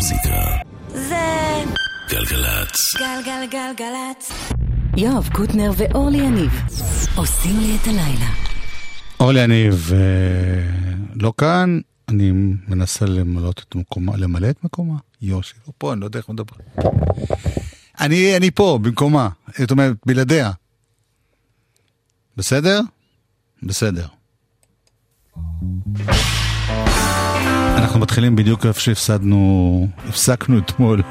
המוזיקה. זה גלגלצ. גלגלגלגלצ. יואב קוטנר ואורלי יניב עושים לי את הלילה. אורלי יניב אה, לא כאן, אני מנסה למלא את מקומה, למלא את מקומה? יושי, לא פה, אני לא יודע איך מדבר. אני, אני פה, במקומה, זאת אומרת, בלעדיה. בסדר? בסדר. אנחנו מתחילים בדיוק איפה שהפסדנו, הפסקנו אתמול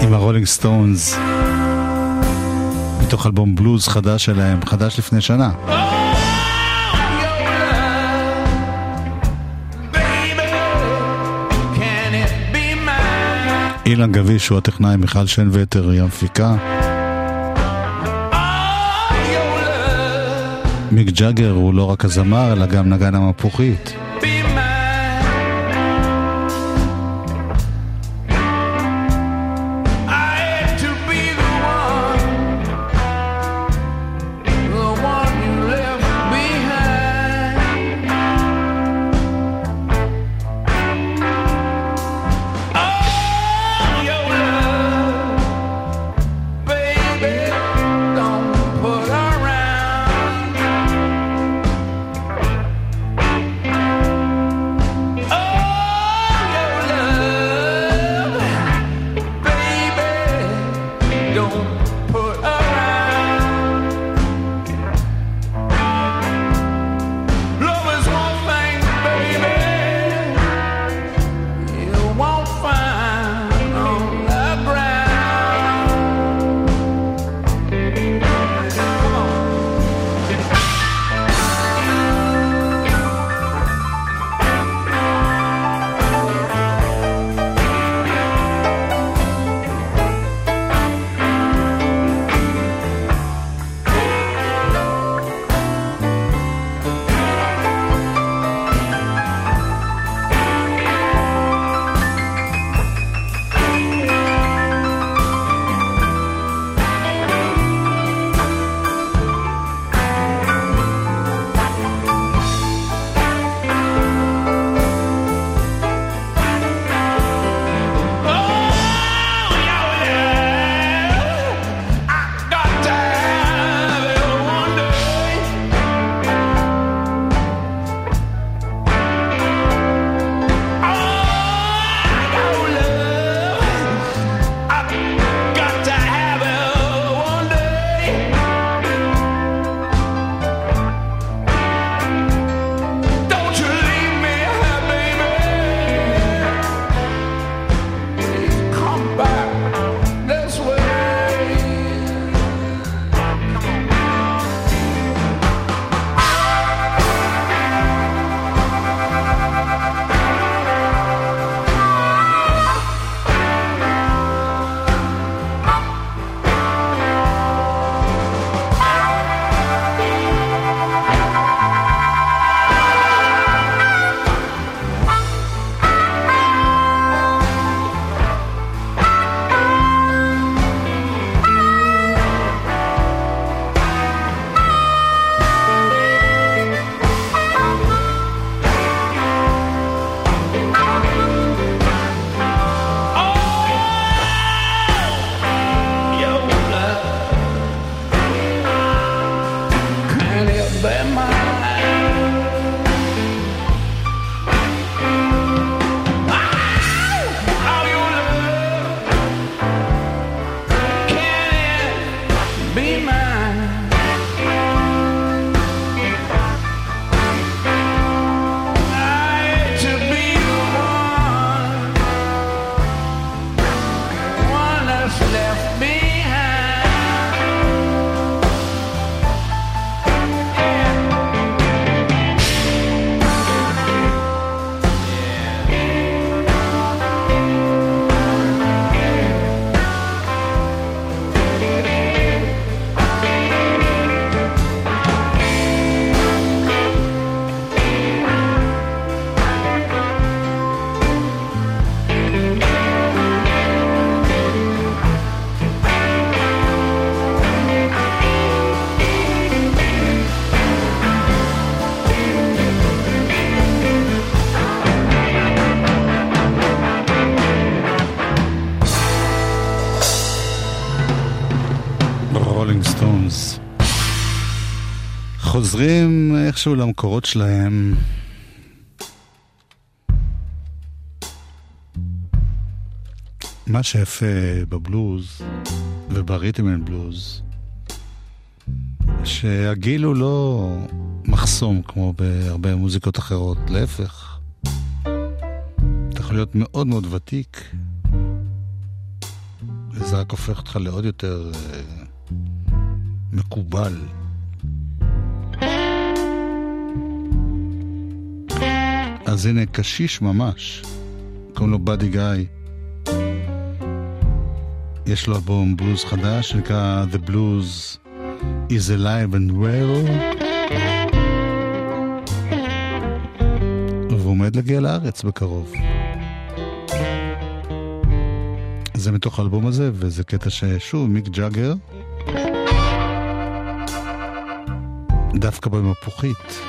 עם הרולינג סטונס מתוך אלבום בלוז חדש שלהם, חדש לפני שנה. אילן גביש הוא הטכנאי, מיכל שנווטר היא המפיקה. מיק ג'אגר הוא לא רק הזמר, אלא גם נגן המפוחית. חוזרים איכשהו למקורות שלהם. מה שיפה בבלוז ובריתם אין בלוז, שהגיל הוא לא מחסום כמו בהרבה מוזיקות אחרות, להפך. אתה יכול להיות מאוד מאוד ותיק, וזה רק הופך אותך לעוד יותר אה, מקובל. אז הנה קשיש ממש, קוראים לו באדי גיא. יש לו אלבום בלוז חדש שנקרא The Blues is Alive and Well והוא עומד להגיע לארץ בקרוב. זה מתוך האלבום הזה, וזה קטע ששוב, מיק ג'אגר, דווקא במפוחית.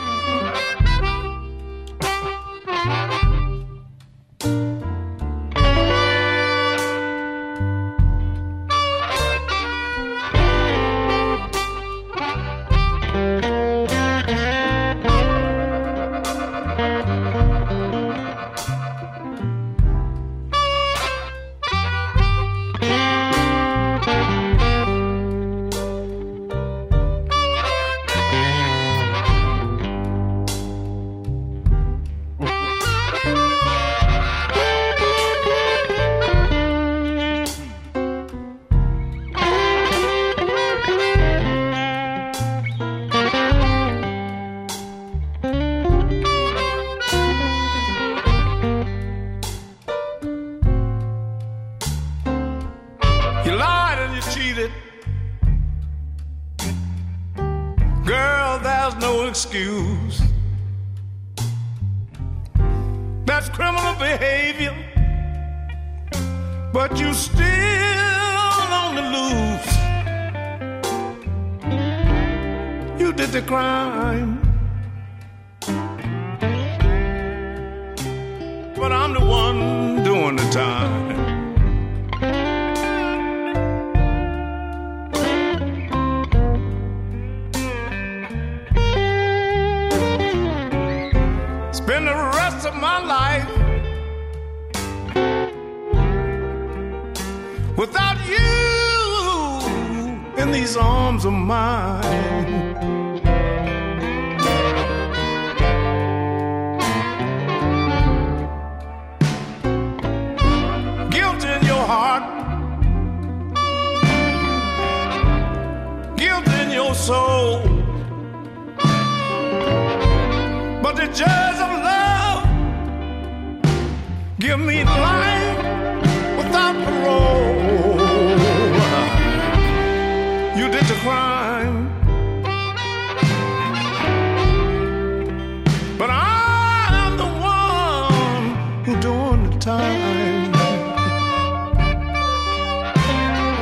But I am the one who doing the time.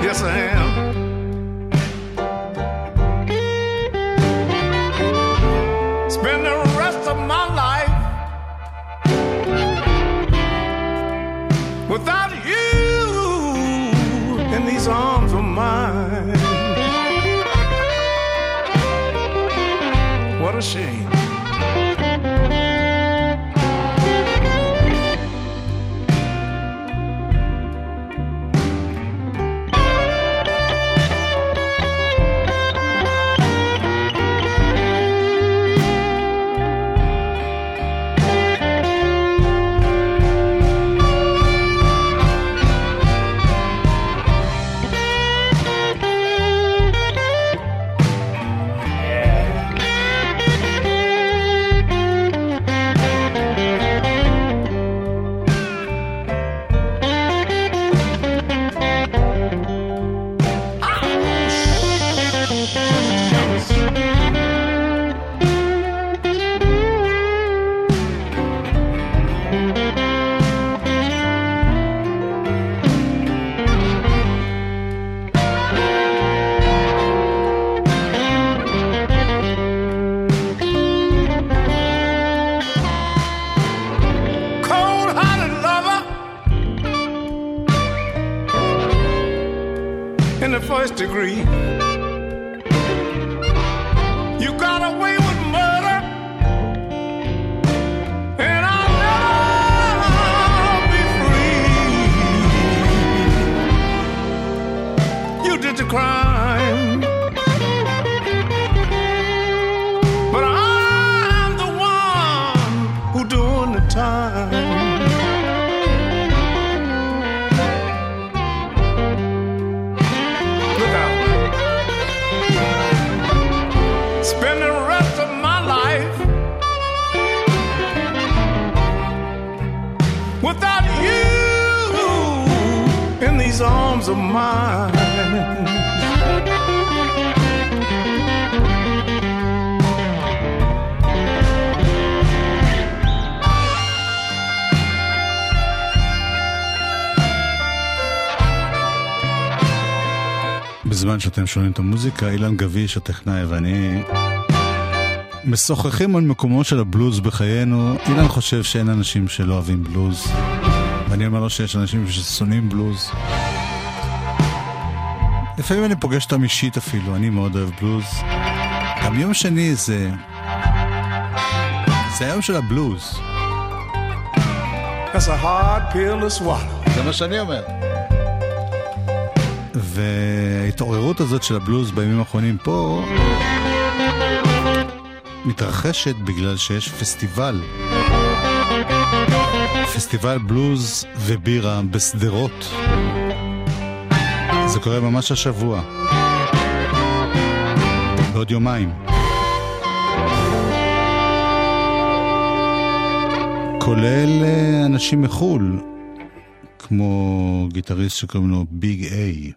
Yes, I am. Spend the rest of my life without you in these arms of mine. What a shame. Got away arms of mine. בזמן שאתם שומעים את המוזיקה, אילן גביש, הטכנאי ואני משוחחים על מקומו של הבלוז בחיינו. אילן חושב שאין אנשים שלא אוהבים בלוז, ואני אומר לו שיש אנשים ששונאים בלוז. לפעמים אני פוגש אותם אישית אפילו, אני מאוד אוהב בלוז. גם יום שני זה... זה היום של הבלוז. That's a hard pill to swallow. זה מה שאני אומר. וההתעוררות הזאת של הבלוז בימים האחרונים פה מתרחשת בגלל שיש פסטיבל. פסטיבל בלוז ובירה בשדרות. זה קורה ממש השבוע. בעוד יומיים. כולל אה, אנשים מחו"ל, כמו גיטריסט שקוראים לו ביג איי.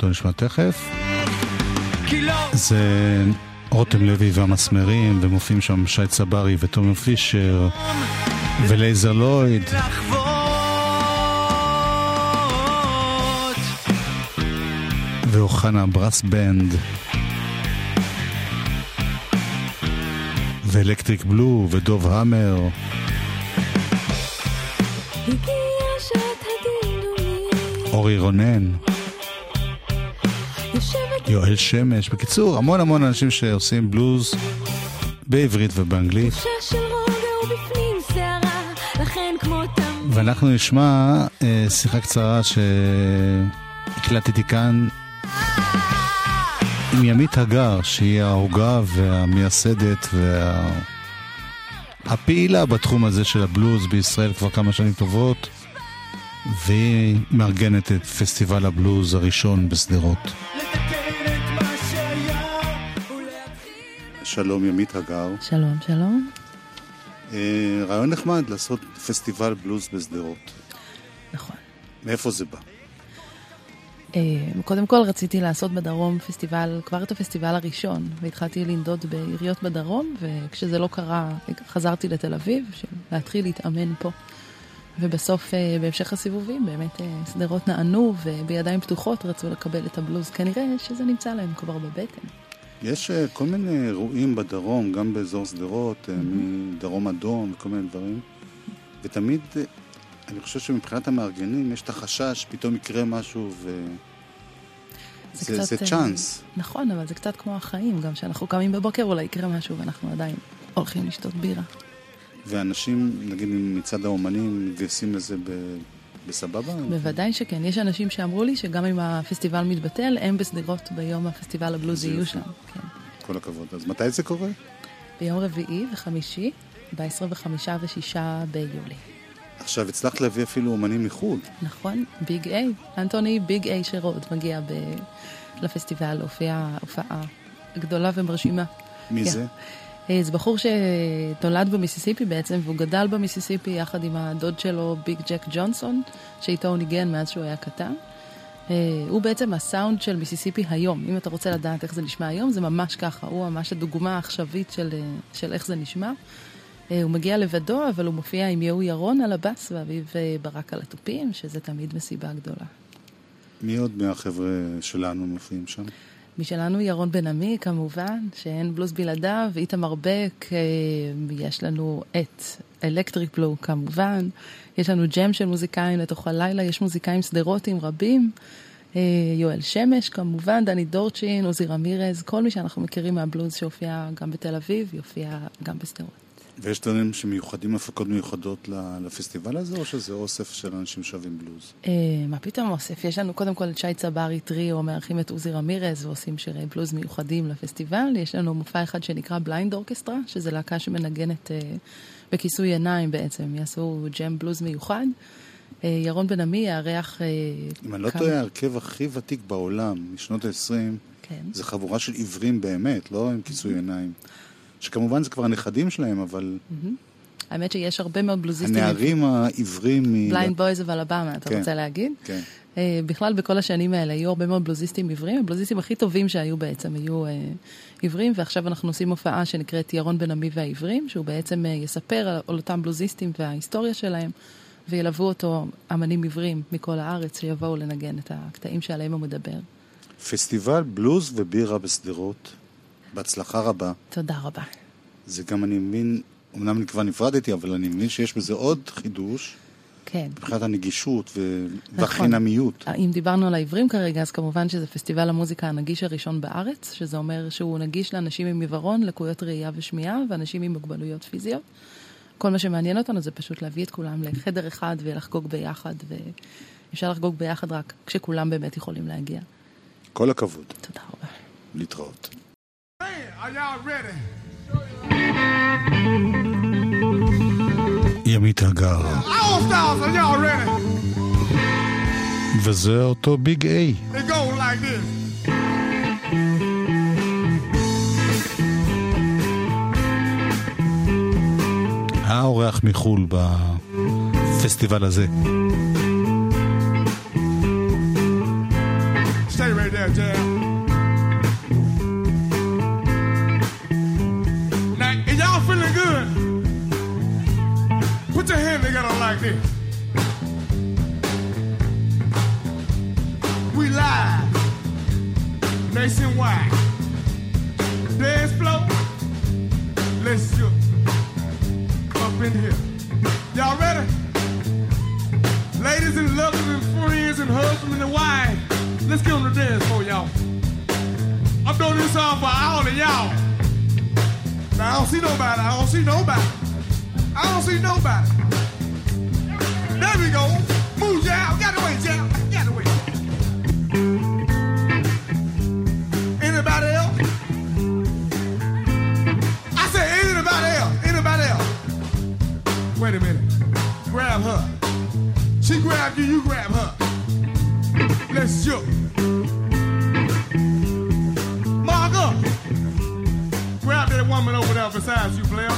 אותו נשמע תכף. זה רותם לוי והמסמרים, ומופיעים שם שי צברי ותומר פישר ולייזר לויד. ואוחנה ברס בנד ואלקטריק בלו ודוב המר אורי רונן יואל שמש. בקיצור המון המון אנשים שעושים בלוז בעברית ובאנגלית. ואנחנו נשמע אה, שיחה קצרה שהקלטתי כאן עם ימית הגר שהיא ההוגה והמייסדת וה... הפעילה בתחום הזה של הבלוז בישראל כבר כמה שנים טובות והיא מארגנת את פסטיבל הבלוז הראשון בשדרות. שלום ימית הגר. שלום, שלום. אה, רעיון נחמד לעשות פסטיבל בלוז בשדרות. נכון. מאיפה זה בא? אה, קודם כל רציתי לעשות בדרום פסטיבל, כבר את הפסטיבל הראשון, והתחלתי לנדוד בעיריות בדרום, וכשזה לא קרה, חזרתי לתל אביב, להתחיל להתאמן פה. ובסוף, אה, בהמשך הסיבובים, באמת שדרות נענו, ובידיים פתוחות רצו לקבל את הבלוז. כנראה שזה נמצא להם כבר בבטן. יש אה, כל מיני אירועים בדרום, גם באזור שדרות, אה, מדרום אדום וכל מיני דברים, ותמיד, אה, אני חושב שמבחינת המארגנים יש את החשש, פתאום יקרה משהו ו... זה, זה אה, צ'אנס. נכון, אבל זה קצת כמו החיים, גם כשאנחנו קמים בבוקר אולי יקרה משהו ואנחנו עדיין הולכים לשתות בירה. ואנשים, נגיד מצד האומנים, מתגייסים לזה ב... בסבבה? בוודאי שכן, יש אנשים שאמרו לי שגם אם הפסטיבל מתבטל, הם בשדרות ביום הפסטיבל הבלוזי זה יהיו. שם. כן. כל הכבוד. אז מתי זה קורה? ביום רביעי וחמישי, ב-25 ו-6 ביולי. עכשיו, הצלחת להביא אפילו אומנים מחו"ל. נכון? ביג איי. אנטוני ביג איי שרוד מגיע ב... לפסטיבל, הופיע הופעה גדולה ומרשימה. מי כן. זה? אה, זה בחור שנולד במיסיסיפי בעצם, והוא גדל במיסיסיפי יחד עם הדוד שלו, ביג ג'ק ג'ונסון, שאיתו הוא ניגן מאז שהוא היה קטן. אה, הוא בעצם הסאונד של מיסיסיפי היום. אם אתה רוצה לדעת איך זה נשמע היום, זה ממש ככה. הוא ממש הדוגמה העכשווית של, אה, של איך זה נשמע. הוא מגיע לבדו, אבל הוא מופיע עם יהוא ירון על הבאס ואביב ברק על התופים, שזה תמיד מסיבה גדולה. מי עוד מהחבר'ה שלנו מופיעים שם? משלנו ירון בן עמי כמובן, שאין בלוז בלעדיו, איתמר בק, אה, יש לנו את אלקטריק בלו כמובן, יש לנו ג'ם של מוזיקאים לתוך הלילה, יש מוזיקאים שדרותים רבים, אה, יואל שמש כמובן, דני דורצ'ין, עוזי רמירז, כל מי שאנחנו מכירים מהבלוז שהופיע גם בתל אביב, יופיע גם בשדרות. ויש דברים שמיוחדים, הפקות מיוחדות לפסטיבל הזה, או שזה אוסף של אנשים שאוהבים בלוז? אה, מה פתאום אוסף? יש לנו קודם כל את שי צברי טריו, מארחים את עוזי רמירז ועושים שירי בלוז מיוחדים לפסטיבל. יש לנו מופע אחד שנקרא Blind Orchestra, שזה להקה שמנגנת אה, בכיסוי עיניים בעצם, יעשו ג'ם בלוז מיוחד. אה, ירון בן עמי יארח... אה, אם אני לא טועה, ההרכב הכי ותיק בעולם, משנות ה-20, כן. זה חבורה של עיוורים באמת, לא עם כיסוי עיניים. שכמובן זה כבר הנכדים שלהם, אבל האמת שיש הרבה מאוד בלוזיסטים. הנערים העיוורים מ... Blind Boys of אלבמה, אתה כן. רוצה להגיד? כן. אה, בכלל בכל השנים האלה היו הרבה מאוד בלוזיסטים עיוורים, הבלוזיסטים הכי טובים שהיו בעצם היו אה, עיוורים, ועכשיו אנחנו עושים הופעה שנקראת ירון בן עמי והעיוורים, שהוא בעצם אה, יספר על, על אותם בלוזיסטים וההיסטוריה שלהם, וילוו אותו אמנים עיוורים מכל הארץ שיבואו לנגן את הקטעים שעליהם הוא מדבר. פסטיבל בלוז ובירה בשדרות, בהצלחה רבה. תודה רבה. זה גם, אני מבין, אמנם אני כבר נפרדתי, אבל אני מבין שיש בזה עוד חידוש, כן. מבחינת הנגישות ו... נכון. והחינמיות. אם דיברנו על העיוורים כרגע, אז כמובן שזה פסטיבל המוזיקה הנגיש הראשון בארץ, שזה אומר שהוא נגיש לאנשים עם עיוורון, לקויות ראייה ושמיעה, ואנשים עם מוגבלויות פיזיות. כל מה שמעניין אותנו זה פשוט להביא את כולם לחדר אחד ולחגוג ביחד, ואפשר לחגוג ביחד רק כשכולם באמת יכולים להגיע. כל הכבוד. תודה רבה. להתראות. ימית הגר? וזה אותו ביג איי. האורח מחו"ל בפסטיבל הזה. Stay right there, Jam. Feeling good, put your hand together like this. We live, nationwide. Dance floor, let's shoot up in here. Y'all ready? Ladies and lovers and friends and husbands and wives, let's get on the dance floor, y'all. I'm doing this song for all of y'all. I don't see nobody. I don't see nobody. I don't see nobody. There we go. Move, y'all. Get away, y'all. Get away. Anybody else? I said anybody else. Anybody else? Wait a minute. Grab her. She grabbed you, you grab her. Let's shoot. Woman over there besides you, player.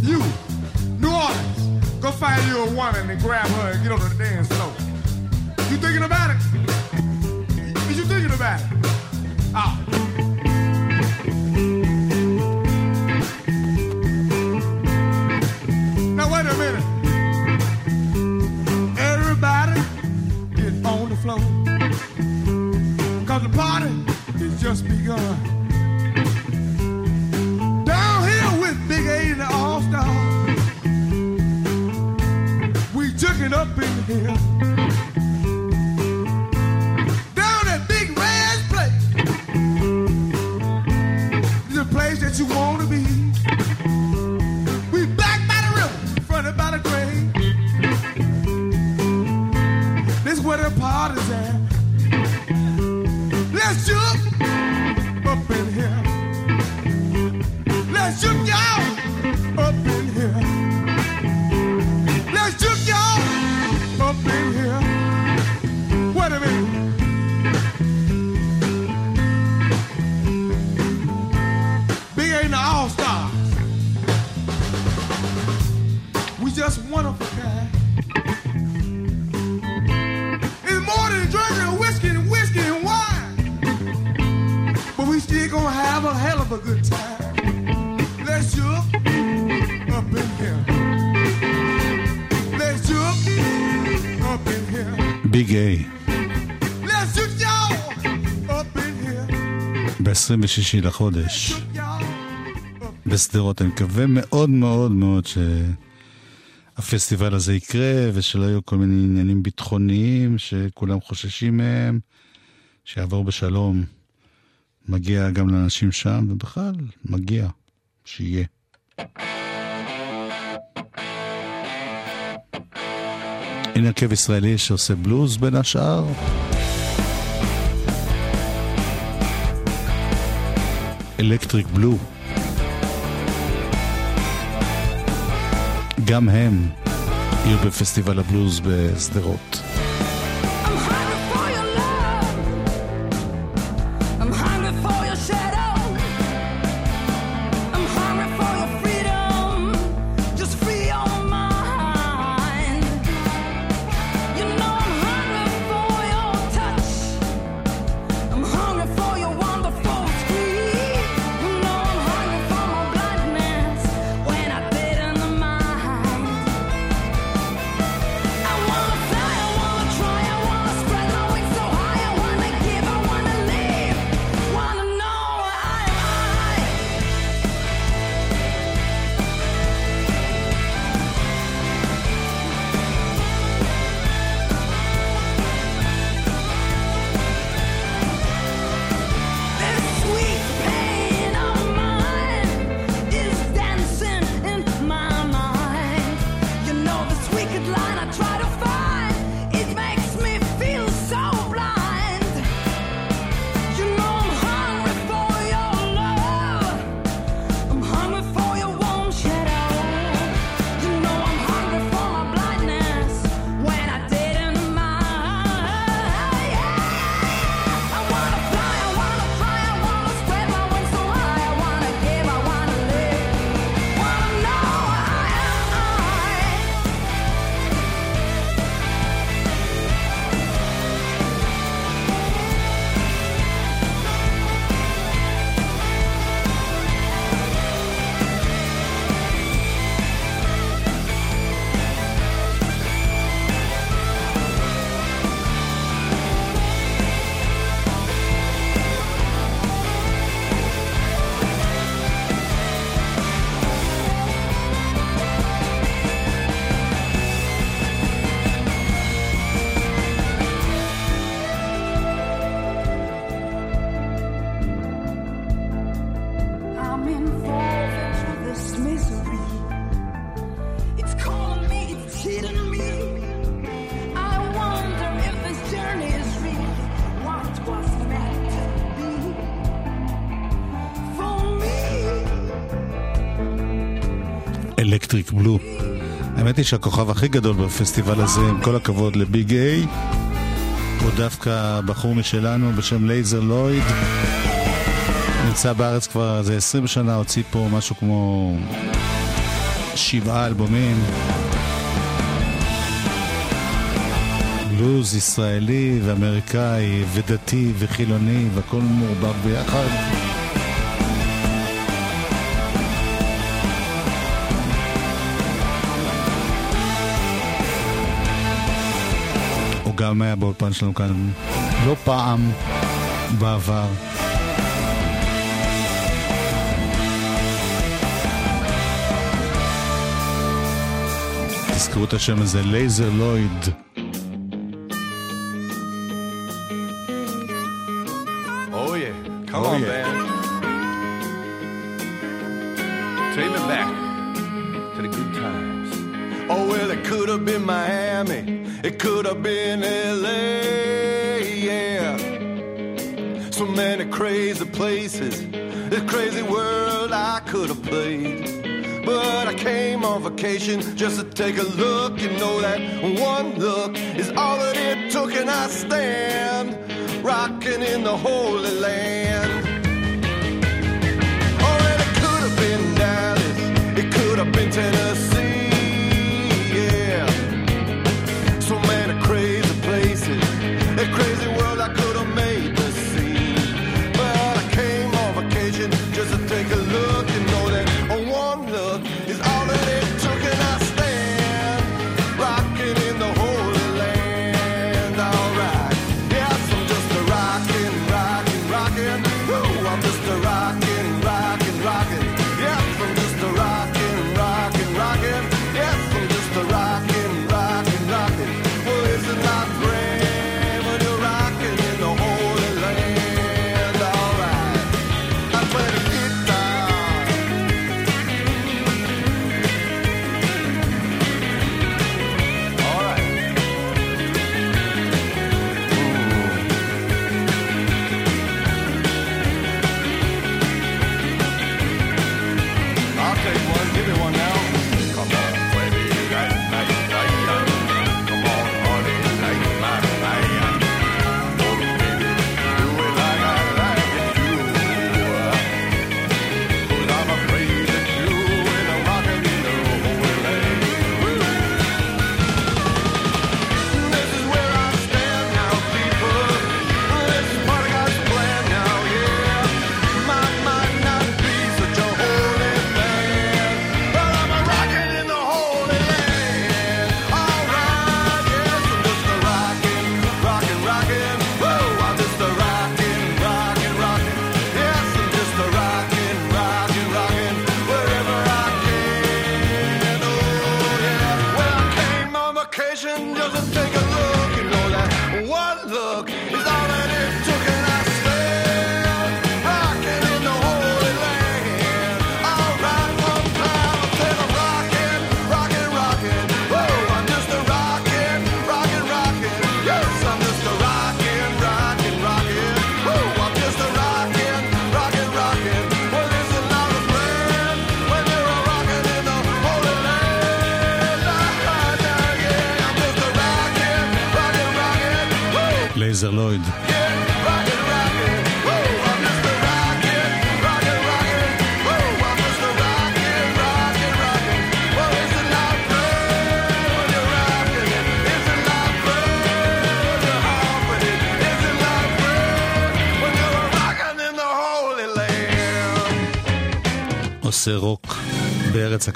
You, New Orleans, go find you a woman and grab her and get on the dance floor. You thinking about it? Is you thinking about it? Just. Down here with Big A and the All Stars. We took it up in here. Down at Big Red's place. The place that you wanna be. 26 לחודש בשדרות. אני מקווה מאוד מאוד מאוד שהפסטיבל הזה יקרה ושלא יהיו כל מיני עניינים ביטחוניים שכולם חוששים מהם, שיעבור בשלום. מגיע גם לאנשים שם, ובכלל, מגיע שיהיה. הנה הרכב ישראלי שעושה בלוז בין השאר. אלקטריק בלו. גם הם יהיו בפסטיבל הבלוז בשדרות. בלו. האמת היא שהכוכב הכי גדול בפסטיבל הזה, עם כל הכבוד לביג איי, הוא דווקא בחור משלנו בשם לייזר לויד. נמצא בארץ כבר איזה 20 שנה, הוציא פה משהו כמו שבעה אלבומים. בלוז ישראלי ואמריקאי ודתי וחילוני והכל מעורבב ביחד. גם היה באולפן שלנו כאן לא פעם בעבר. תזכרו את השם הזה, לייזר לויד. Oh yeah, come Oh, on, yeah. man. Take me back to the good times. Oh well, it could have been Miami, it could have been LA, yeah. So many crazy places, this crazy world I could have played. But I came on vacation just to take a look and know that one look is all that it took, and I stand rocking in the Holy Land. Oh, and it could have been Dallas, it could have been Tennessee,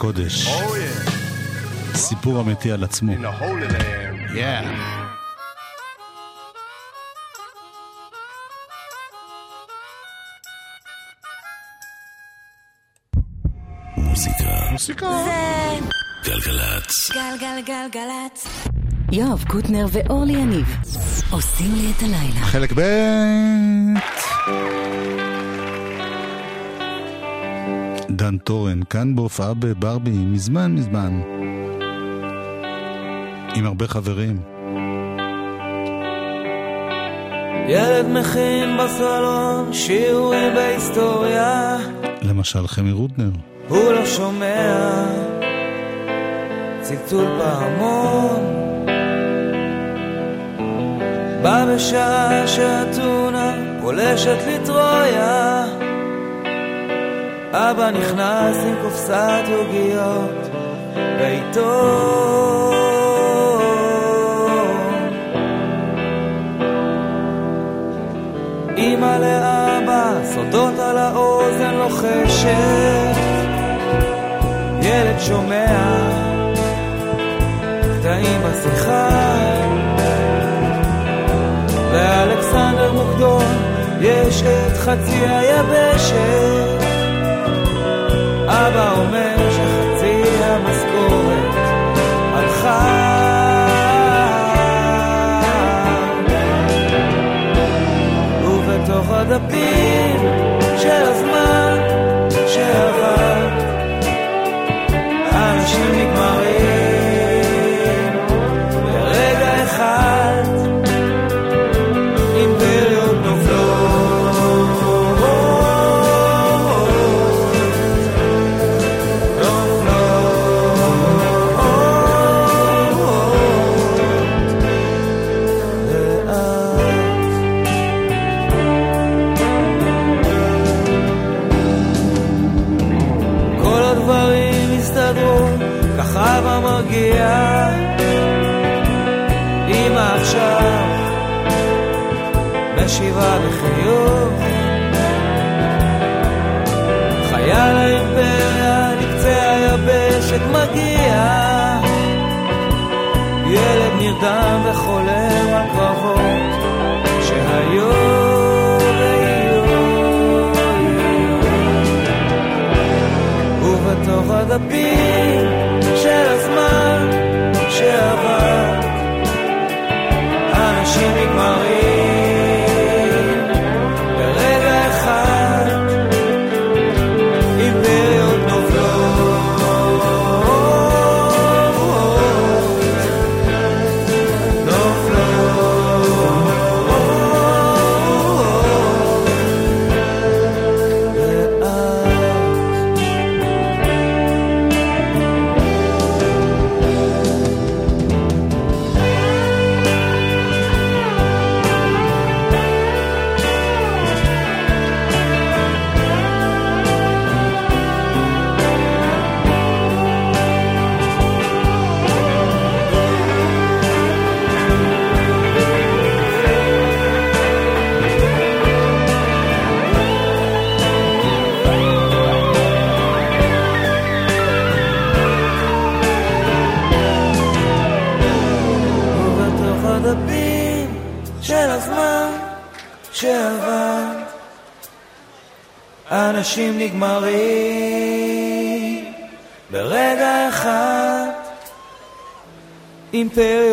הקודש. סיפור אמיתי על עצמו. יואב קוטנר ואורלי יניב עושים לי את הלילה. חלק ב... דן תורן, כאן בהופעה בברבי מזמן מזמן, עם הרבה חברים. ילד מכין בסלון שיעורים בהיסטוריה. למשל חמי רודנר. הוא לא שומע צלצול פעמון. בא בשעה שאתונה פולשת לטרויה. אבא נכנס עם קופסת עוגיות ביתו. אמא לאבא, סודות על האוזן לוחשת, ילד שומע קטעים בשיחה. ואלכסנדר מוקדון יש את חצי היבשת. אבא אומר שחצי המשכורת הלכה. ובתוך הדפים של הזמן אנשים נגמרים. ברגע אחד אימפריות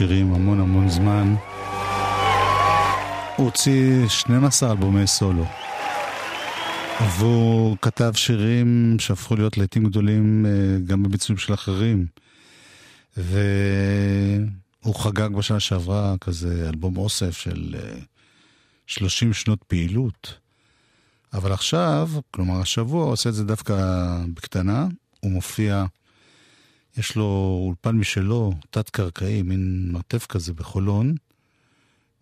שירים, המון המון זמן. הוא הוציא 12 אלבומי סולו. והוא כתב שירים שהפכו להיות להיטים גדולים אה, גם בביצועים של אחרים. והוא חגג בשנה שעברה כזה אלבום אוסף של אה, 30 שנות פעילות. אבל עכשיו, כלומר השבוע, הוא עושה את זה דווקא בקטנה. הוא מופיע, יש לו אולפן משלו, תת-קרקעי, מין מרתף כזה בחולון,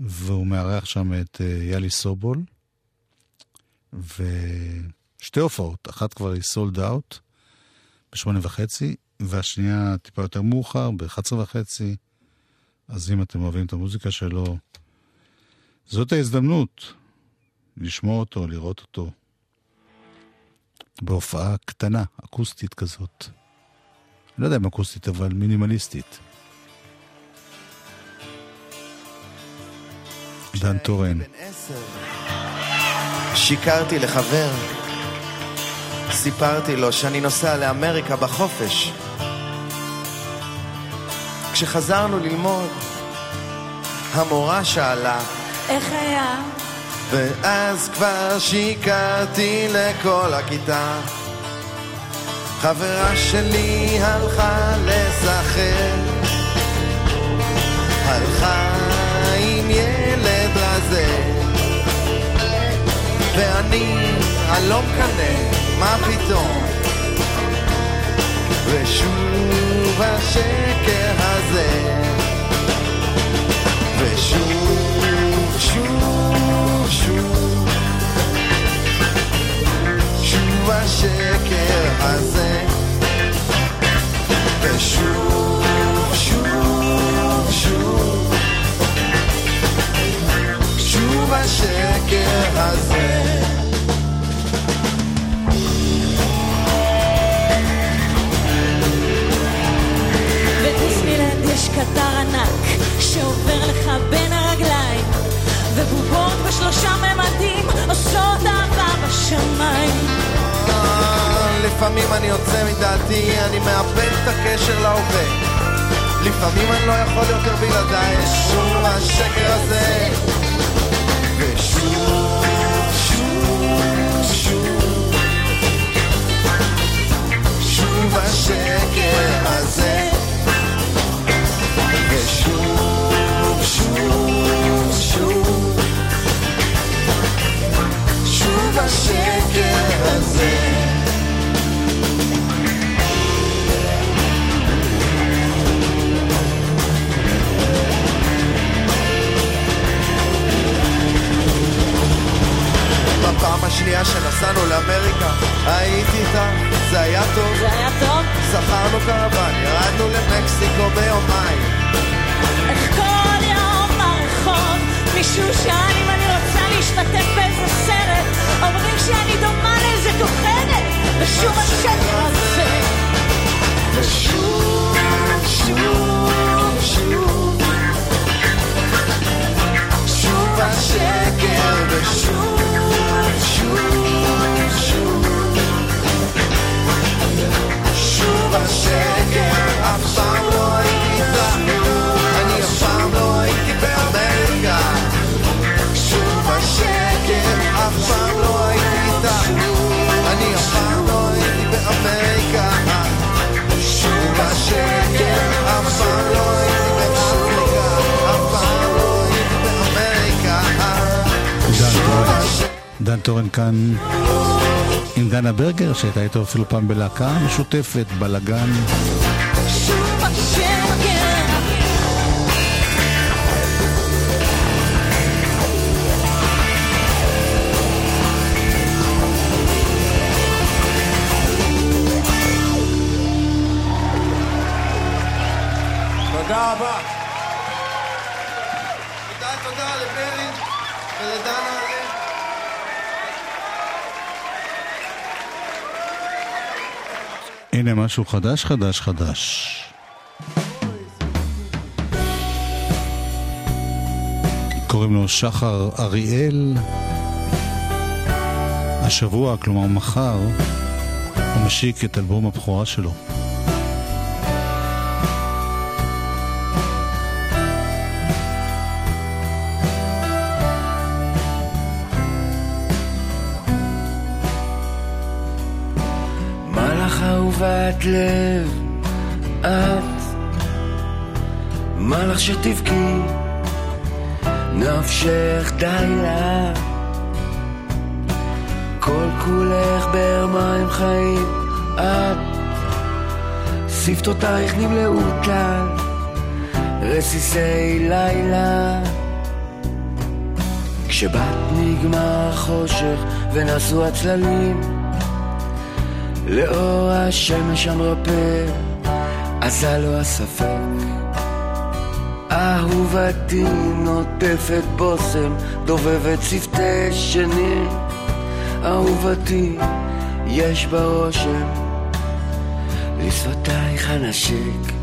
והוא מארח שם את אה, יאלי סובול, ושתי הופעות, אחת כבר היא סולד אאוט, בשמונה וחצי, והשנייה טיפה יותר מאוחר, ב-11 וחצי. אז אם אתם אוהבים את המוזיקה שלו, זאת ההזדמנות לשמוע אותו, לראות אותו. בהופעה קטנה, אקוסטית כזאת. לא יודע אם אקוסטית, אבל מינימליסטית. דן טורן. שיקרתי לחבר, סיפרתי לו שאני נוסע לאמריקה בחופש. כשחזרנו ללמוד, המורה שאלה, איך היה? ואז כבר שיקרתי לכל הכיתה. חברה שלי הלכה לשחק, הלכה עם ילד רזה, ואני, אני לא מקנא, מה פתאום? ושוב השקר הזה, ושוב, שוב, השקר הזה, ושוב, שוב, שוב, שוב השקר הזה. בדיסנילנד יש קטר ענק שעובר לך בין הרגליים ובובות בשלושה ממדים עושות אהבה בשמיים לפעמים אני יוצא מדעתי, אני מאבד את הקשר להווה. לפעמים אני לא יכול יותר בלעדיי, שוב השקר הזה. ושוב, שוב, שוב, שוב השקר הזה. ושוב, שוב, שוב, שוב השקר הזה. השנייה שנסענו לאמריקה, הייתי איתך, זה היה טוב. זה היה טוב? שכרנו קרוון, ירדנו למקסיקו ביומיים. איך כל יום ברחוב מישהו שאל אם אני רוצה להשתתף באיזה סרט אומרים שאני דומה לאיזה כוכבת ושוב השקר הזה ושוב, שוב, שוב שוב השקר ושוב, שוב, שוב שוב השקר, אף פעם לא דן טורן כאן עם דנה ברגר, שהייתה איתו אפילו פעם בלהקה משותפת, בלאגן. הנה משהו חדש, חדש, חדש. קוראים לו שחר אריאל. השבוע, כלומר מחר, הוא משיק את אלבום הבכורה שלו. אהובת לב, את מלאך שתבכי, נפשך די לה. כל כולך באר מים חיים, את שפתותייך נמלאו טל, רסיסי לילה. כשבת נגמר החושך ונסו הצללים לאור השמש המרפא, עשה לו הספק. אהובתי נוטפת בושם, דובבת שפתי שנים. אהובתי, יש בה רושם, לשפתייך הנשק.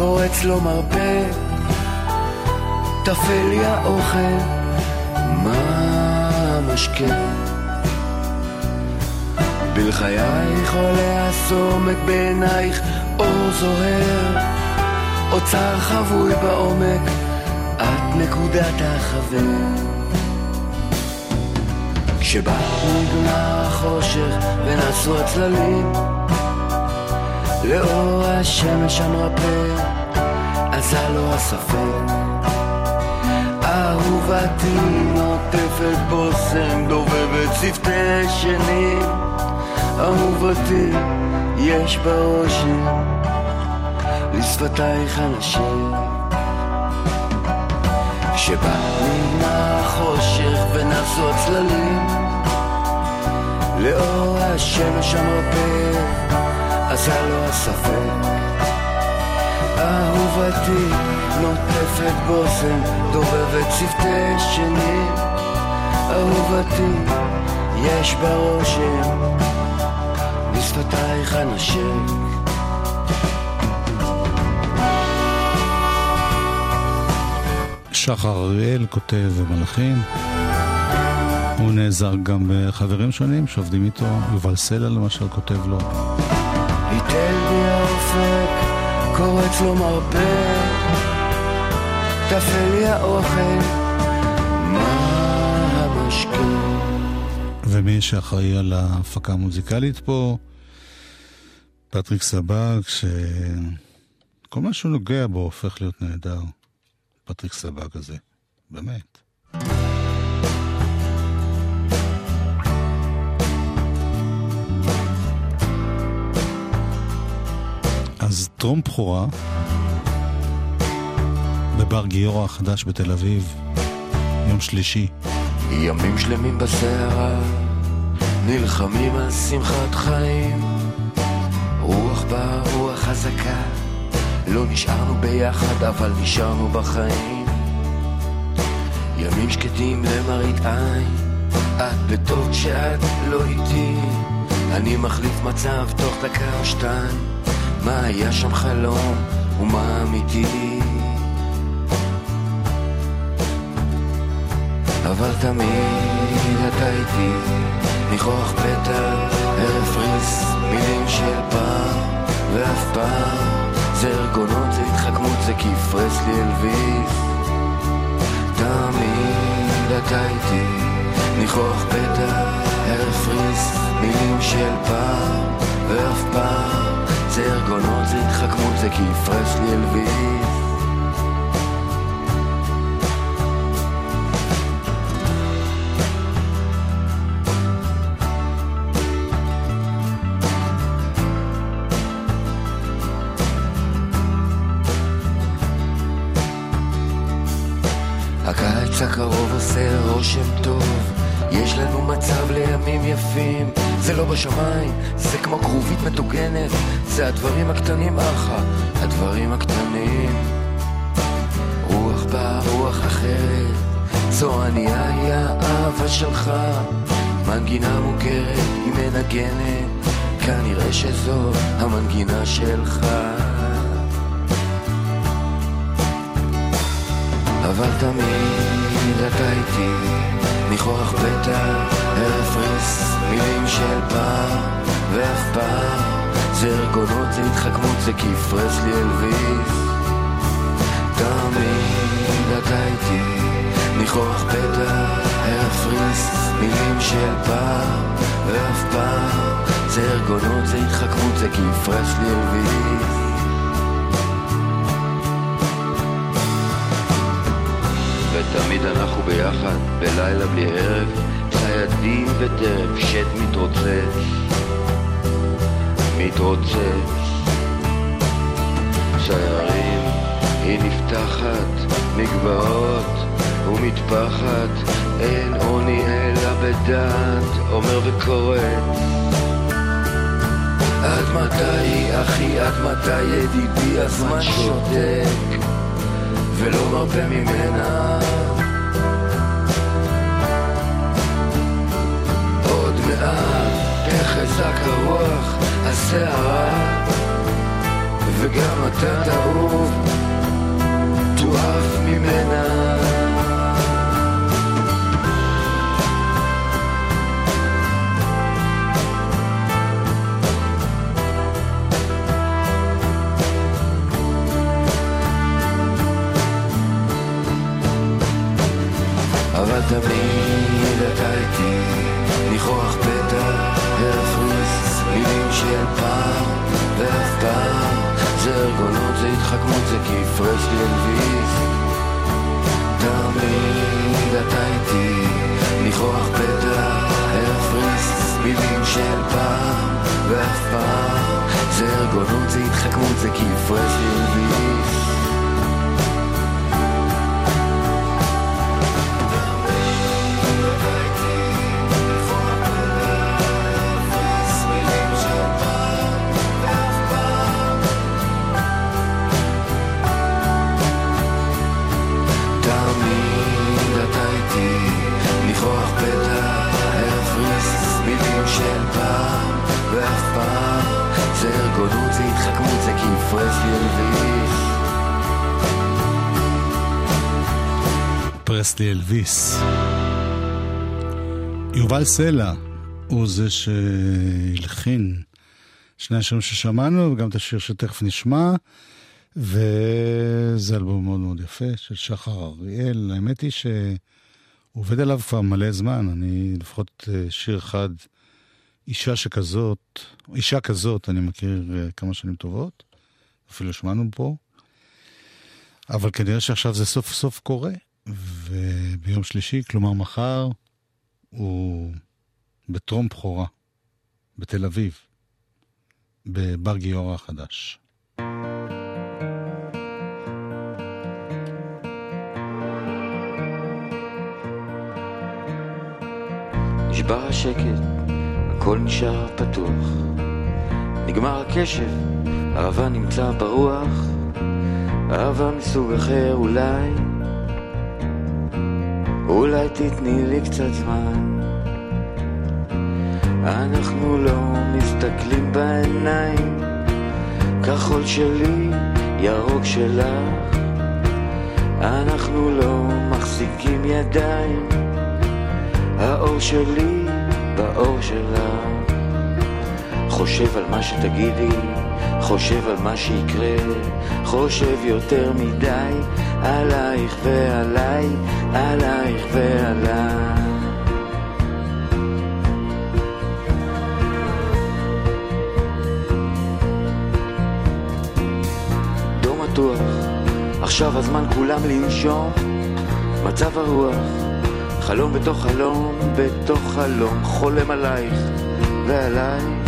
קורץ לו מרפא, טפל לי האוכל, מה המשקה? בלחייך עולה הסומק בעינייך אור זוהר, אוצר חבוי בעומק, את נקודת החבר. כשבת נגמר החושך ונסו הצללים לאור השמש המרפא, עזה לו הספק. אהובתי נוטפת בושם, דובבת שפתי שנים. אהובתי, יש בה לשפתייך אנשים. כשבא נגמר החושך ונסו הצללים, לאור השמש המרפא, עשה לו הספק. אהובתי נוטפת בושם, דובבת שפתי שנים. אהובתי, יש בה רושם, לשפתייך הנשק. שחר אריאל כותב ומלחין. הוא נעזר גם בחברים שונים שעובדים איתו, יובל סלע למשל כותב לו. היטל בי האופק, קורץ לו מרפא, טפל לי האוכל, מה המשקה? ומי שאחראי על ההפקה המוזיקלית פה, פטריק סבג, שכל מה שהוא נוגע בו הופך להיות נהדר. פטריק סבג הזה, באמת. אז טרום בכורה בבר גיורא החדש בתל אביב, יום שלישי. ימים שלמים בסערה, נלחמים על שמחת חיים. רוח באה, רוח חזקה, לא נשארנו ביחד, אבל נשארנו בחיים. ימים שקטים למראית עין, את בטוב כשאת לא איתי. אני מחליף מצב תוך דקה או שתיים, מה היה שם חלום ומה אמיתי. אבל תמיד אתה איתי, ניחוח פתע, ערב פריס, מילים של פעם, ואף פעם זה ארגונות, זה התחכמות, זה כיף רסלי אלוויס. תמיד אתה איתי, ניחוח פתע, ערב פריס, מילים של פעם, ואף פעם זה ארגונות, זה התחכמות, זה כיף רסלי אלוויס. הקיץ הקרוב עושה רושם טוב, יש לנו מצב לימים יפים, זה לא בשמיים, זה כמו כרובית מטוגנת, זה הדברים הקטנים אחא, הדברים הקטנים. רוח באה, רוח אחרת, זו ענייה היא האהבה שלך, מנגינה מוכרת, היא מנגנת, כנראה שזו המנגינה שלך. אבל תמיד אתה איתי, ניחוח פתע, פריס, מילים של פעם, ואף פעם, זה ארגונות, זה התחכמות, זה כיף רסלי אלוויס. תמיד אתה איתי, ניחוח פתע, ערב פריס, מילים של פעם, ואף פעם, זה ארגונות, זה התחכמות, זה כיף רסלי אלוויס. ותמיד אנחנו ביחד, בלילה בלי ערב, ציידים וטרף, שט מתרוצץ, מתרוצץ. שיירים, היא נפתחת, מגבעות ומטפחת, אין עוני אלא בדעת, אומר וקורא. עד מתי, אחי, עד מתי, ידידי, הזמן שותק. ולא מרפה ממנה תחזק הרוח, הסערה וגם אתה תעוף, תועף ממנה. אבל תמיד זה ארגונות, זה התחכמות, זה כיף רסלי אלוויס. תמיד אתה איתי, ניחוח פתע, הרפריס, מילים של פעם, ואף פעם, זה ארגונות, זה התחכמות, זה כיף רסלי אלוויס. פרסלי אלוויס. יובל סלע הוא זה שהלחין שני השירים ששמענו, וגם את השיר שתכף נשמע, וזה אלבום מאוד מאוד יפה של שחר אריאל. האמת היא הוא עובד עליו כבר מלא זמן, אני לפחות אה, שיר אחד, אישה שכזאת, אישה כזאת, אני מכיר אה, כמה שנים טובות, אפילו שמענו פה, אבל כנראה שעכשיו זה סוף סוף קורה, וביום שלישי, כלומר מחר, הוא בטרום בכורה, בתל אביב, בבר גיורא החדש. נשבר השקט, הכל נשאר פתוח. נגמר הקשב, אהבה נמצא ברוח, אהבה מסוג אחר אולי, אולי תתני לי קצת זמן. אנחנו לא מסתכלים בעיניים, כחול שלי, ירוק שלך. אנחנו לא מחזיקים ידיים, האור שלי באור שלך. חושב על מה שתגידי, חושב על מה שיקרה, חושב יותר מדי עלייך ועליי, עלייך ועליי. עכשיו הזמן כולם לנשום, מצב הרוח, חלום בתוך חלום, בתוך חלום, חולם עלייך ועליי,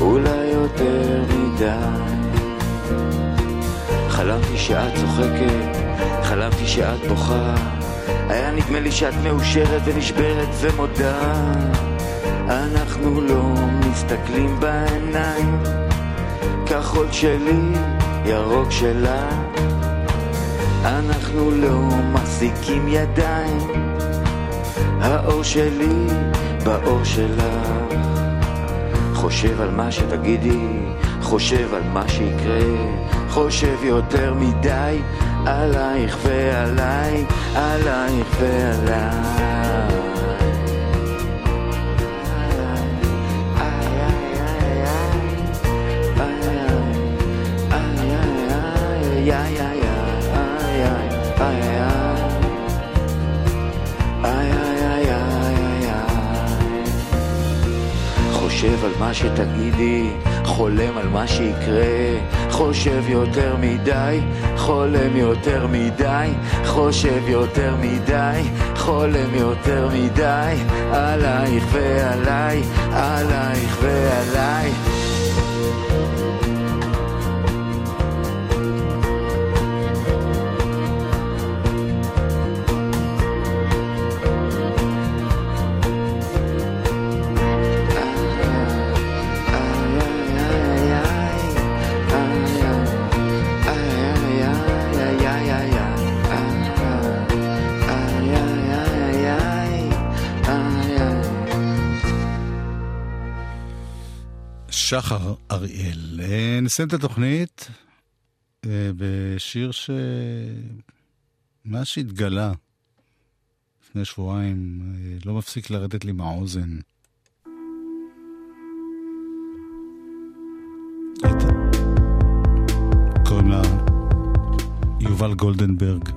אולי יותר מדי. חלמתי שאת צוחקת, חלמתי שאת בוכה, היה נדמה לי שאת מאושרת ונשברת ומודה. אנחנו לא מסתכלים בעיניים, כחול שלי, ירוק שלה. אנחנו לא מחזיקים ידיים, האור שלי באור שלך. חושב על מה שתגידי, חושב על מה שיקרה, חושב יותר מדי עלייך ועליי, עלייך ועליי. חושב על מה שתגידי, חולם על מה שיקרה, חושב יותר מדי, חולם יותר מדי, חושב יותר מדי, חולם יותר מדי, עלייך ועליי, עלייך ועליי. שחר אריאל. אה, נסיים את התוכנית אה, בשיר ש... מאז שהתגלה לפני שבועיים, אה, לא מפסיק לרדת לי מהאוזן. קוראים לה יובל גולדנברג.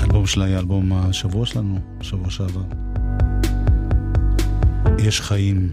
האלבום שלה היה אלבום השבוע שלנו, שבוע שעבר. יש חיים.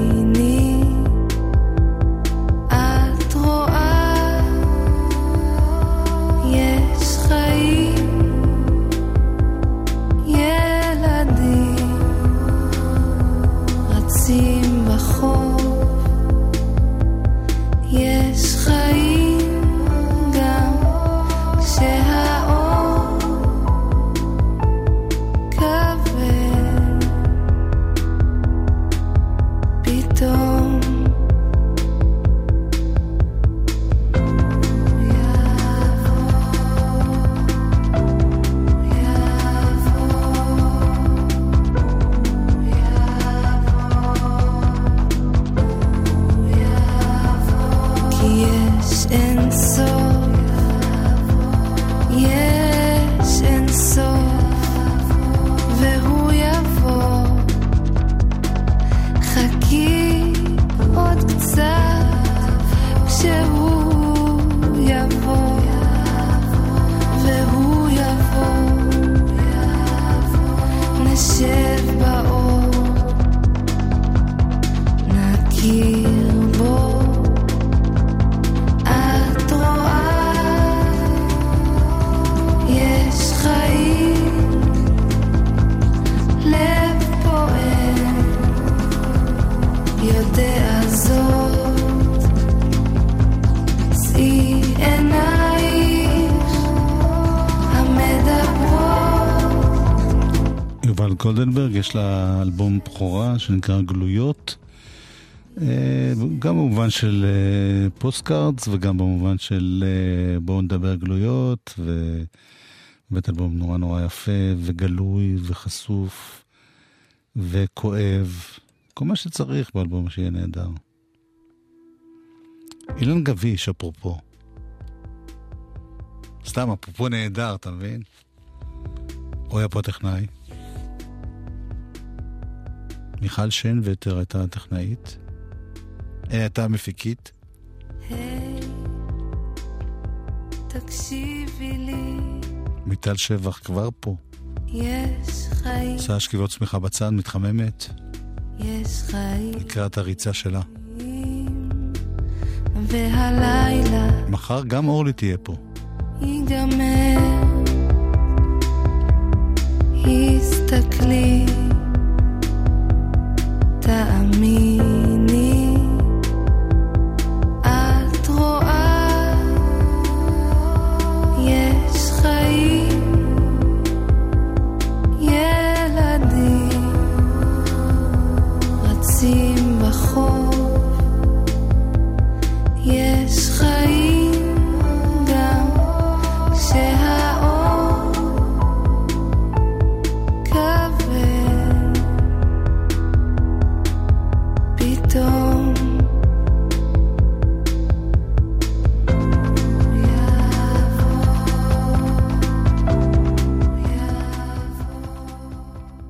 אלבום בכורה שנקרא גלויות. אה, גם במובן של אה, postcards וגם במובן של אה, בואו נדבר גלויות, ובאמת אלבום נורא נורא יפה וגלוי וחשוף וכואב, כל מה שצריך באלבום שיהיה נהדר. אילן גביש, אפרופו. סתם, אפרופו נהדר, אתה מבין? הוא היה פה טכנאי. מיכל שנווטר הייתה הטכנאית. אה, הייתה המפיקית. היי, תקשיבי לי, מיטל שבח כבר פה. יש חיים, עושה שכיבות צמיחה בצד, מתחממת. יש חיים, לקראת הריצה שלה. והלילה מחר גם אורלי תהיה פה. ייגמר. הסתכלי that I mean